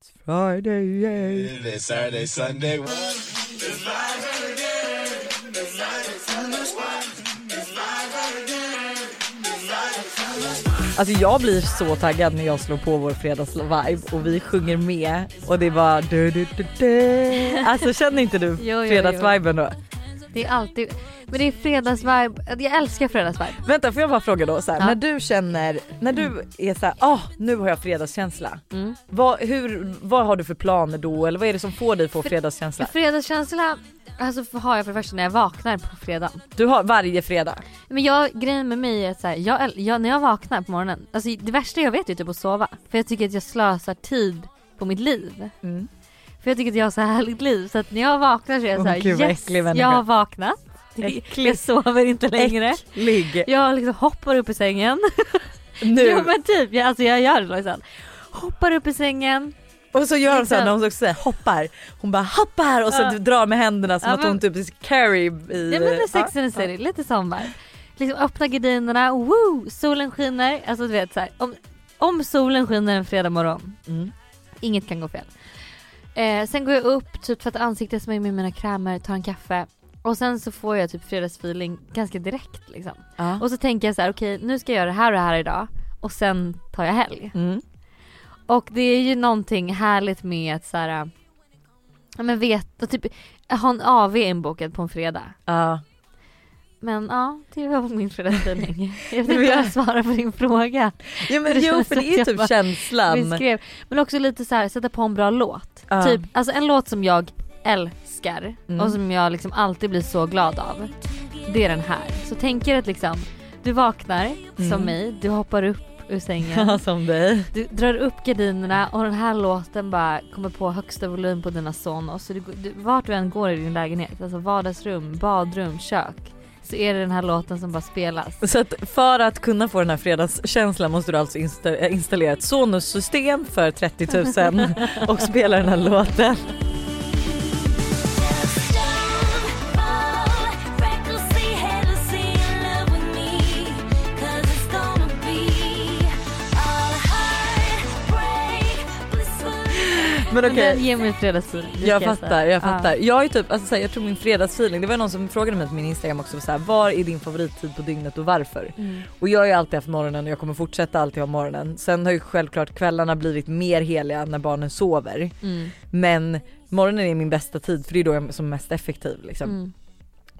It's Friday, yeah. It's Saturday, Sunday. Alltså jag blir så taggad när jag slår på vår fredagsvibe och vi sjunger med och det är bara du, du, du, du. Alltså känner inte du fredagsviben då? Det är alltid, men det är fredagsvibe, jag älskar fredagsvibe. Vänta får jag bara fråga då så här, Ja. när du känner, när du är så här, ah nu har jag fredagskänsla. Mm. Vad, hur, vad har du för planer då eller vad är det som får dig att få fredagskänsla? Fredagskänsla alltså har jag för det första när jag vaknar på fredag. Du har varje fredag? Men jag, grejen med mig är att så här, jag, jag, när jag vaknar på morgonen, alltså det värsta jag vet är typ att sova. För jag tycker att jag slösar tid på mitt liv. Mm. För jag tycker att jag har så härligt liv så att när jag vaknar så är jag Åh, så här, gud, yes äcklig människa." jag har vaknat. Äcklig. Jag sover inte längre. Äcklig. Jag liksom hoppar upp i sängen. Nu. Ja men typ, jag, alltså jag gör det liksom. Hoppar upp i sängen. Och så gör hon så här Liksom. när hon också säger hoppar, hon bara hoppar och så Ja. drar med händerna som Ja, att hon men- typ carry i... Ja men det är Sex and the City, lite sommar. Liksom öppna gardinerna, woo, solen skiner. Alltså du vet så här, om, om solen skiner en fredag morgon, Mm. inget kan gå fel. Eh, sen går jag upp, typ tvättar ansiktet, smörjer med mina krämer, tar en kaffe. Och sen så får jag typ fredagsfeeling ganska direkt liksom. Ja. Och så tänker jag så här: okej nu ska jag göra det här och det här idag. Och sen tar jag helg. Mm. Och det är ju någonting härligt med att så här, ja men veta, typ ha en AV inbokad på en fredag. Ja. Men ja, det var min fredagsfeeling. Jag vet inte om jag- svarar på din fråga. ja men jo för det är typ bara känslan. Beskrev. Men också lite så här, sätta på en bra låt. Ja. Typ, alltså en låt som jag älskar Mm. och som jag liksom alltid blir så glad av. Det är den här. Så tänk er att liksom, du vaknar Mm. som mig, du hoppar upp ur sängen. Ja som dig. Du drar upp gardinerna och den här låten bara kommer på högsta volym på dina Sonos. Så du, du, vart du än går i din lägenhet, alltså vardagsrum, badrum, kök. Så är det den här låten som bara spelas. Så att för att kunna få den här fredagskänslan måste du alltså insta- installera ett Sonos-system för 30 000 och spela den här låten. Men okej. den ger mig fredagsfeeling. Jag fattar, jag fattar. Jag är typ, alltså, såhär, jag tror min fredagsfeeling, det var någon som frågade mig på min instagram också såhär, var är din favorittid på dygnet och varför? Ja. Mm. Och jag har ju alltid haft morgonen och jag kommer fortsätta alltid ha morgonen. Sen har ju självklart kvällarna blivit mer heliga när barnen sover. Mm. Men morgonen är min bästa tid för det är då jag är som mest effektiv liksom. Mm.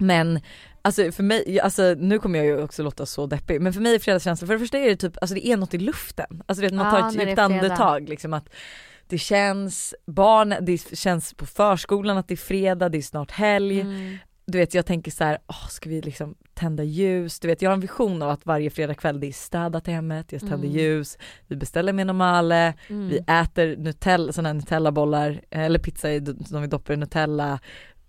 Men alltså för mig, alltså nu kommer jag ju också låta så deppig men för mig är fredagskänslan, för det första är det typ, alltså det är något i luften. Alltså vet man Ja, tar ett djupt andetag liksom att det känns, barn, det känns på förskolan att det är fredag, det är snart helg. Mm. Du vet jag tänker så här, åh, ska vi liksom tända ljus? Du vet jag har en vision av att varje fredagkväll det är städat i hemmet, jag tänder Mm. ljus, vi beställer med normale, Mm. vi äter Nutella, sådana här Nutella-bollar eller pizza som vi doppar i Nutella.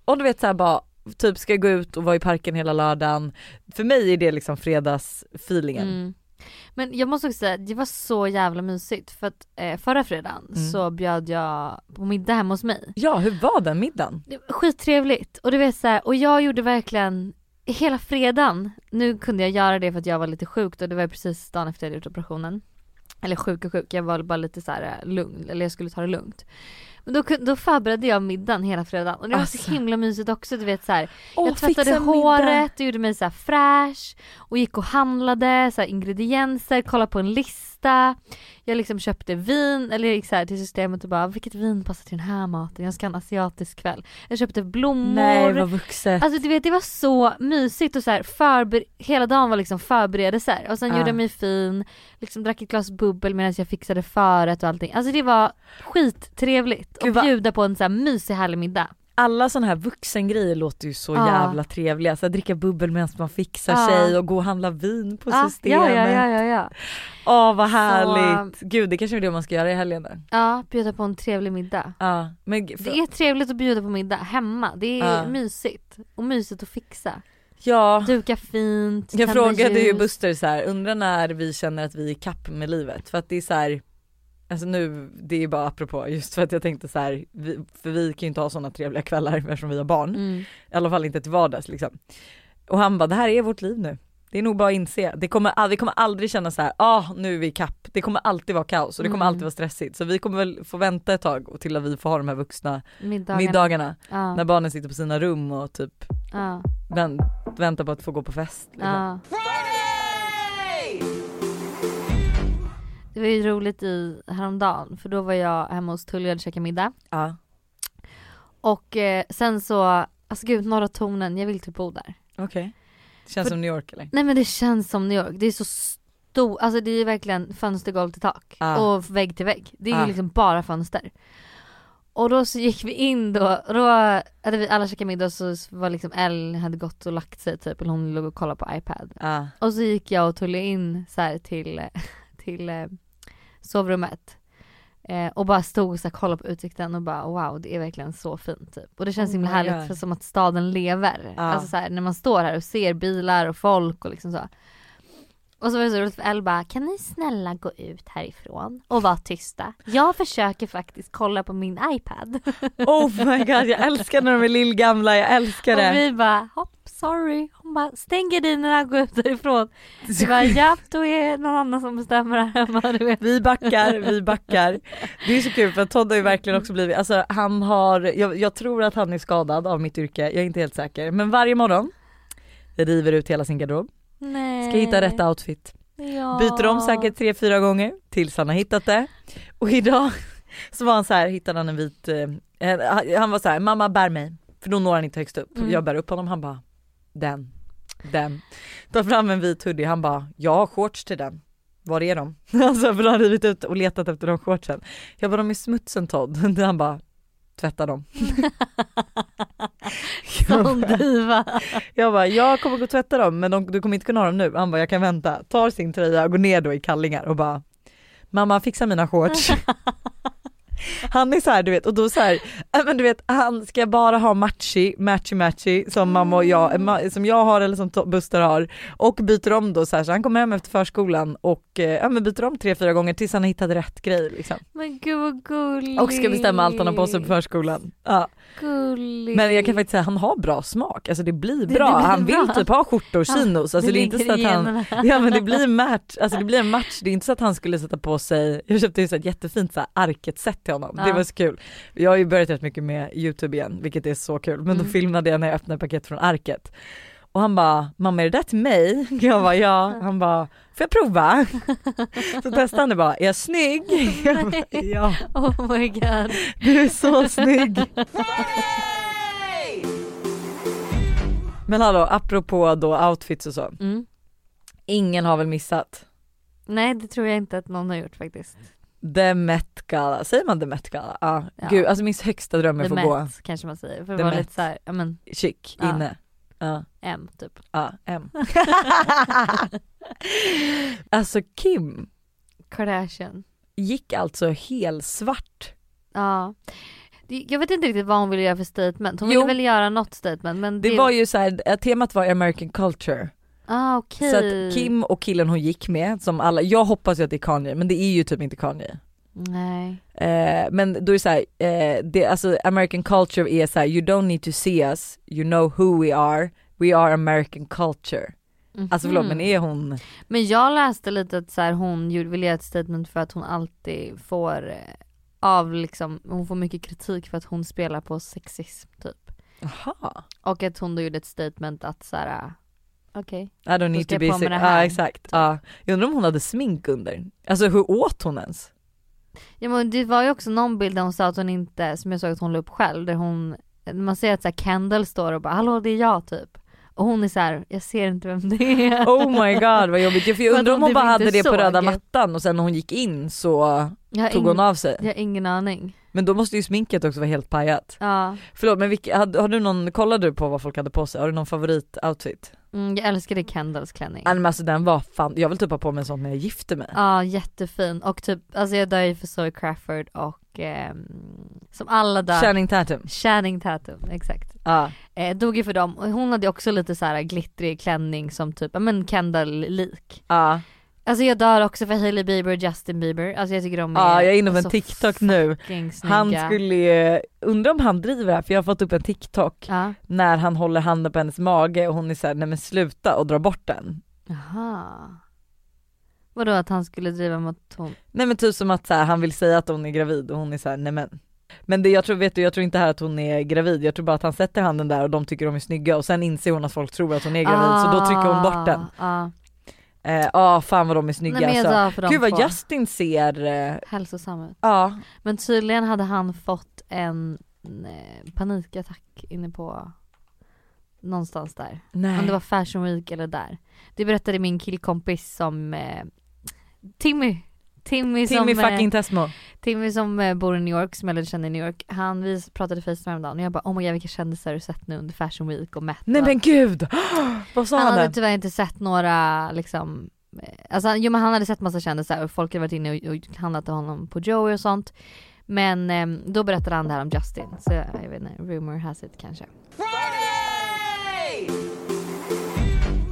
Och du vet så här bara, typ ska jag gå ut och vara i parken hela lördagen. För mig är det liksom fredagsfeelingen. Mm. Men jag måste också säga, det var så jävla mysigt för att eh, förra fredagen Mm. så bjöd jag på middag hemma hos mig. Ja hur var den middagen? Skittrevligt och du vet så här, och jag gjorde verkligen hela fredagen, nu kunde jag göra det för att jag var lite sjuk och det var precis dagen efter jag hade gjort operationen. Eller sjuk och sjuk, jag var bara lite så här eh, lugn, eller jag skulle ta det lugnt. Men då, då förberedde jag middagen hela fredagen och det var Alltså. så himla mysigt också du vet så här. Åh, Jag tvättade middag. håret och gjorde mig så fräsch och gick och handlade så ingredienser, kollade på en lista. Jag liksom köpte vin, eller jag gick så här till systemet och bara vilket vin passar till den här maten? Jag ska ha en asiatisk kväll. Jag köpte blommor. Nej vad vuxet. Alltså du vet det var så mysigt och så här förber- hela dagen var liksom förberedelser och sen Ja. gjorde jag mig fin, liksom drack ett glas bubbel medan jag fixade förrätt och allting. Alltså det var skittrevligt Gud, att vad- bjuda på en så här mysig härlig middag. Alla sådana här vuxengrejer låter ju så Ja. jävla trevliga. Så här, dricka bubbel medan man fixar Ja. sig och gå och handla vin på Ja, systemet. ja, ja, ja, ja. Åh vad härligt. Gud det kanske är det man ska göra i helgen då. Ja, bjuda på en trevlig middag. Ja, men Det är trevligt att bjuda på middag hemma. Det är Ja. mysigt. Och mysigt att fixa. ja. Duka fint, Jag frågade ju ljus. Buster så här, undrar när vi känner att vi är kapp med livet för att det är så här, alltså nu, det är bara apropå just för att jag tänkte så här, vi, för vi kan ju inte ha sådana trevliga kvällar eftersom vi har barn, Mm. i alla fall inte till vardags liksom. Och han bara, det här är vårt liv nu. Det är nog bara att inse. Det kommer, vi kommer aldrig känna så här, ah nu är vi kapp. Det kommer alltid vara kaos och det kommer Mm. alltid vara stressigt. Så vi kommer väl få vänta ett tag och till att vi får ha de här vuxna Middagarna. middagarna. Ja. När barnen sitter på sina rum och typ Ja. vänt, väntar på att få gå på fest. Liksom. Ja. Det var ju roligt i häromdagen för då var jag hemma hos Tullia och käkade middag. Ja. Och eh, sen så, alltså gud Norra Tonen, jag vill typ bo där. Okej. Känns För- som New York eller? Nej men det känns som New York, det är så stort, alltså det är verkligen fönstergolv till tak Ah. och vägg till vägg. Det är ju Ah. liksom bara fönster. Och då så gick vi in då, då hade vi alla käkat middag så var liksom Elle hade gått och lagt sig typ, eller hon låg och kollade på iPad. Ja. Och så gick jag och Tullia in så till, till eh, sovrummet. Eh, och bara stod och så här, kollade på utsikten och bara wow det är verkligen så fint typ. Och det känns Oh himla härligt God. för som att staden lever. Ja. Alltså så här, när man står här och ser bilar och folk och liksom så. Och så var det så roligt för Elle bara, kan ni snälla gå ut härifrån och vara tysta? Jag försöker faktiskt kolla på min iPad. Oh my god jag älskar när de är lillgamla, jag älskar Och det. vi bara, hopp sorry. Hon bara, stäng gardinerna och gå ut därifrån. Vi bara, ja då är det någon annan som bestämmer här hemma du vet. Vi backar, vi backar. Det är så kul för Todd har ju verkligen också blivit, alltså han har, jag, jag tror att han är skadad av mitt yrke, jag är inte helt säker. Men varje morgon river ut hela sin garderob, Nej. ska hitta rätt outfit. Ja. Byter om säkert tre, fyra gånger tills han har hittat det. Och idag så var han så här, hittade han en vit, eh, han var så här, mamma bär mig. För då når han inte högst upp. Mm. Jag bär upp honom, han bara, den, den. Tar fram en vit hoodie, han bara, jag har shorts till den. Var är de? Alltså för då har han rivit ut och letat efter de shortsen. Jag bara, de är smutsen Todd. Han bara, tvätta dem. bara, diva. jag bara, jag kommer gå och tvätta dem men de, du kommer inte kunna ha dem nu. Han bara, jag kan vänta. Tar sin tröja och går ner då i kallingar och bara, mamma fixa mina shorts. Han är så här, du vet och då så här, äh, men du vet han ska bara ha matchy, matchy matchy som mamma och jag, Mm. som jag har eller som Buster har och byter om då så här så han kommer hem efter förskolan och eh, ja, men byter om tre fyra gånger tills han har hittat rätt grej liksom. Men gud vad gullig. Och ska bestämma allt han har på sig på förskolan. Ja. Gullig. Men jag kan faktiskt säga han har bra smak, alltså det blir Det- bra. det blir han vill bra. typ ha skjortor, chinos, alltså det, är inte så att han. Ja men det blir match, alltså det blir en match, det är inte så att han skulle sätta på sig, jag köpte ju så ett jättefint så här arket-set till honom, det Ja. var så kul. Jag har ju börjat rätt mycket med youtube igen, vilket är så kul, men då Mm. filmade jag när jag öppnade paket från arket. Och han bara, mamma är det där till mig? Jag bara ja, han bara, får jag prova? Så testade han det bara, är jag snygg? Jag bara, ja, Oh my god. du är så snygg. Men hallå, apropå då outfits och så, Mm. ingen har väl missat Nej det tror jag inte att någon har gjort faktiskt. The Met Gala, säger man The Met Gala? Ja, Ja. gud alltså min högsta dröm är The att få gå Met kanske man säger. För The det var Met. lite såhär, ja men chic Ja. inne. Ja, M typ. ja, M. alltså Kim Kardashian. gick alltså helt svart. Ja. Det- Jag vet inte riktigt vad hon ville göra för statement. Hon Jo. ville väl göra något statement men Det var ju så här, eh, temat var American culture. Ah okej. Så att Kim och killen hon gick med, som alla, jag hoppas ju att det är Kanye men det är ju typ inte Kanye. Nej. Eh, men då är det så här, eh, det, alltså American culture är så här, you don't need to see us, you know who we are, we are American culture. Alltså förlåt Mhm. men är hon Men jag läste lite att så här, hon gjorde- ville göra ett statement för att hon alltid får eh, av liksom, hon får mycket kritik för att hon spelar på sexism typ. Jaha. Och att hon då gjorde ett statement att så här, okej. I don't need to jag be sick. Ja exakt. Ja. Jag undrar om hon hade smink under. Alltså hur åt hon ens? Ja men det var ju också någon bild där hon sa att hon inte, som jag såg att hon la upp själv, där hon, man ser att så här Kendall står och bara hallå det är jag typ. Och hon är så här, jag ser inte vem det är. Oh my god vad jobbigt. Jag för jag undrar om hon hon bara hade det på såg. röda mattan och sen när hon gick in så Jag tog hon ing- av sig. jag har ingen aning. Men då måste ju sminket också vara helt pajat. Ja, Förlåt men vilka, har, har du någon, kollade du på vad folk hade på sig? Har du någon favoritoutfit? mm, jag älskade Kendalls klänning. Men alltså den var fan, jag vill typ ha på mig en sån när jag gifter mig. Ja jättefin och typ, alltså jag dör ju för Zoe Crawford och ehm, som alla dör. Channing Tatum. Channing Tatum, exakt. Ja. Eh, dog ju för dem och hon hade också lite så här glittrig klänning som typ, ja men Kendall-lik. Ja. Alltså jag dör också för Hailey Bieber och Justin Bieber, alltså jag tycker de är Ja jag är inne på en TikTok nu. Han skulle ju, undrar om han driver det här för jag har fått upp en TikTok Ja. när han håller handen på hennes mage och hon är såhär, nej men sluta och drar bort den. Jaha. Vadå att han skulle driva mot hon? Nej men typ som att så här, han vill säga att hon är gravid och hon är så här, nej men. Men det, jag tror, vet du, jag tror inte här att hon är gravid, jag tror bara att han sätter handen där och de tycker de är snygga och sen inser hon att folk tror att hon är gravid så då trycker hon bort den. Ah, Ja eh, ah, fan vad de är snygga Nej, alltså. Gud vad två. Justin ser, eh, Hälsosam ut. ja. Men tydligen hade han fått en eh, panikattack inne på någonstans där. Nej. Om det var Fashion Week eller där. Det berättade min killkompis som eh, Timmy. Timmy, Timmy som, fucking eh, Tesmo. Timmy som eh, bor i New York, som jag lärde känna i New York. Han, vi pratade Facetime häromdagen och jag bara oh my god vilka kändisar har du sett nu under Fashion Week och Met. Nej men gud! vad sa han han? hade där? tyvärr inte sett några liksom eh, Alltså jo men han hade sett massa kändisar och folk hade varit inne och, och handlat till honom på Joey och sånt. Men eh, då berättade han det här om Justin. Så jag, vet inte, rumor has it kanske.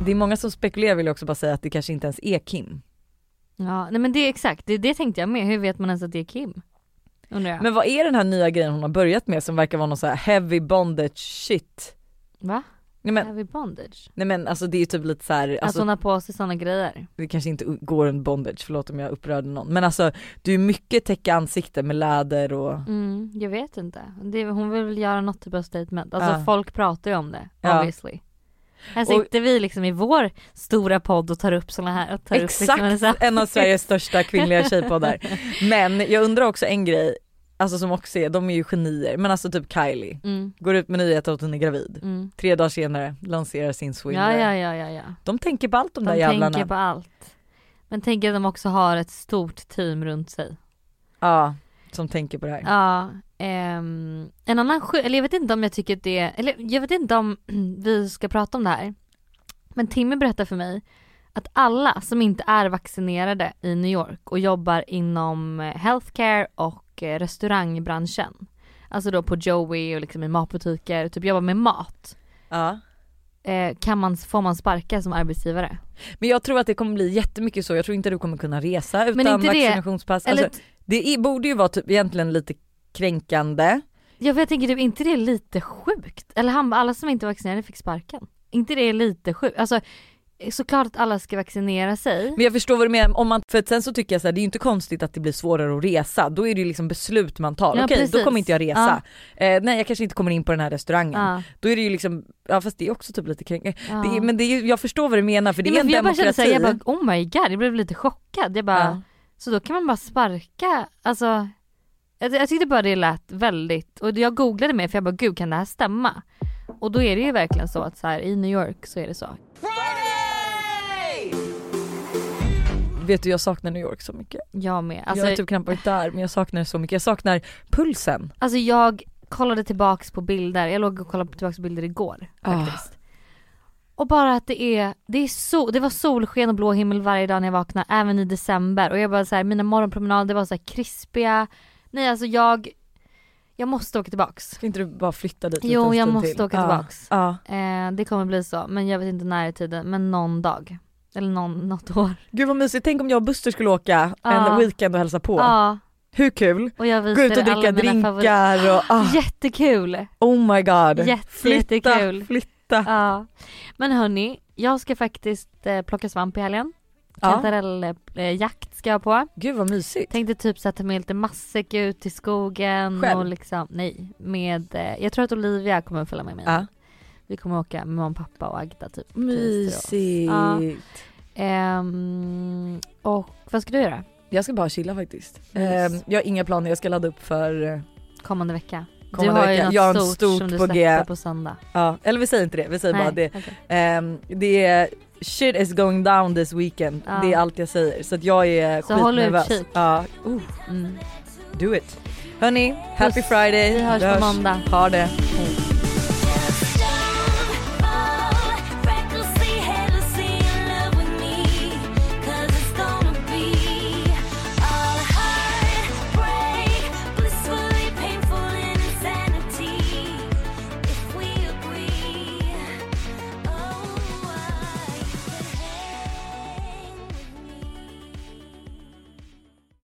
Det är många som spekulerar vill jag också bara säga att det kanske inte ens är Kim. Ja nej men det är exakt, det, det tänkte jag med. Hur vet man ens att det är Kim? Undrar jag. Men vad är den här nya grejen hon har börjat med som verkar vara någon så här heavy bondage shit? Va? Nej men, Heavy bondage? nej men alltså det är ju typ lite så här, Att alltså, hon har på sig sådana grejer? det kanske inte går en bondage, förlåt om jag upprörde någon. Men alltså det är mycket täcka ansikte med läder och Mm, jag vet inte. Det, hon vill väl göra något typ av statement. Alltså Ja. folk pratar ju om det, obviously. Här Och- sitter vi liksom i vår stora podd och tar upp såna här, och tar exakt upp liksom en av Sveriges största kvinnliga tjejpoddar. Men jag undrar också en grej, alltså som också är, de är ju genier, men alltså typ Kylie, Mm, går ut med nyheten att hon är gravid. mm. Tre dagar senare lanserar sin swimwear. Ja, ja, ja, ja, ja. De tänker på allt de, De där jävlarna. tänker på allt. Men tänk att de också har ett stort team runt sig. Ja, som tänker på det här. Ja, ehm, en annan eller jag vet inte om jag tycker att det, eller jag vet inte om vi ska prata om det här. Men Timmy berättar för mig att alla som inte är vaccinerade i New York och jobbar inom eh, healthcare och eh, restaurangbranschen. Alltså då på Joey och liksom i matbutiker, typ jobbar med mat. Ja. Eh, kan man, får man sparka som arbetsgivare? Men jag tror att det kommer bli jättemycket så, jag tror inte du kommer kunna resa utan vaccinationspass. Eller, Alltså, det är, borde ju vara typ egentligen lite kränkande. ja, för jag tänker typ, inte det är lite sjukt? Eller han alla som inte är vaccinerade fick sparken. inte det är lite sjukt? Alltså såklart att alla ska vaccinera sig. Men jag förstår vad du menar, om man, för sen så tycker jag så här, det är ju inte konstigt att det blir svårare att resa, då är det ju liksom beslut man tar. Ja, Okej då precis. kommer inte jag resa. Eh, nej jag kanske inte kommer in på den här restaurangen. Ja, Då är det ju liksom, ja fast det är också typ lite kränkande. ja. Men det är, jag förstår vad du menar för det Nej, är men en jag bara kände demokrati. såhär, jag bara oh my god, jag blev lite chockad. Jag bara, ja. Så då kan man bara sparka, alltså jag, jag tyckte bara det lät väldigt, och jag googlade mig för jag bara gud kan det här stämma? Och då är det ju verkligen så att så här, i New York så är det så. Vet du jag saknar New York så mycket. Jag med. Alltså, jag har typ knappt varit där men jag saknar det så mycket. Jag saknar pulsen. alltså jag kollade tillbaks på bilder, jag låg och kollade tillbaks på bilder igår Ah. faktiskt. Och bara att det är, det är så, det var solsken och blå himmel varje dag när jag vaknade, även i december. Och jag bara så här, mina morgonpromenader var så här krispiga. Nej alltså jag, jag måste åka tillbaks. Ska inte du bara flytta dit Jo jag måste till? åka tillbaks. Ja. Eh, det kommer bli så, men jag vet inte när i tiden, men någon dag. Eller någon, något år. Gud vad mysigt, tänk om jag och Buster skulle åka Ja. en weekend och hälsa på. Ja, Hur kul? och jag Gå ut och dricka drinkar och ah, Jättekul! oh my god. Jätte- flytta, jättekul. flytta. Ja. Men hörni, jag ska faktiskt eh, plocka svamp i helgen. Ja. Kantarelljakt ska jag på. Gud vad mysigt. Tänkte typ sätta mig lite matsäck ut i skogen Själv? och liksom, nej, med, eh, jag tror att Olivia kommer följa med mig. Ja. Vi kommer åka med mamma, pappa och Agda typ. Mysigt. Ja. Ehm, och vad ska du göra Jag ska bara chilla faktiskt. Ehm, jag har inga planer, jag ska ladda upp för, eh, kommande vecka? Kommande du har ju vecka. något Jag en stort, som du på släpper G. på söndag. ja, eller vi säger inte det, vi säger bara det. okej. Ehm, det är shit is going down this weekend. Ja. Det är allt jag säger. Så att jag är Så håll skitnervös. utkik. Ja, uh, Mm. do it. Hörni, happy Puss. Friday. Vi hörs på måndag. Ha det.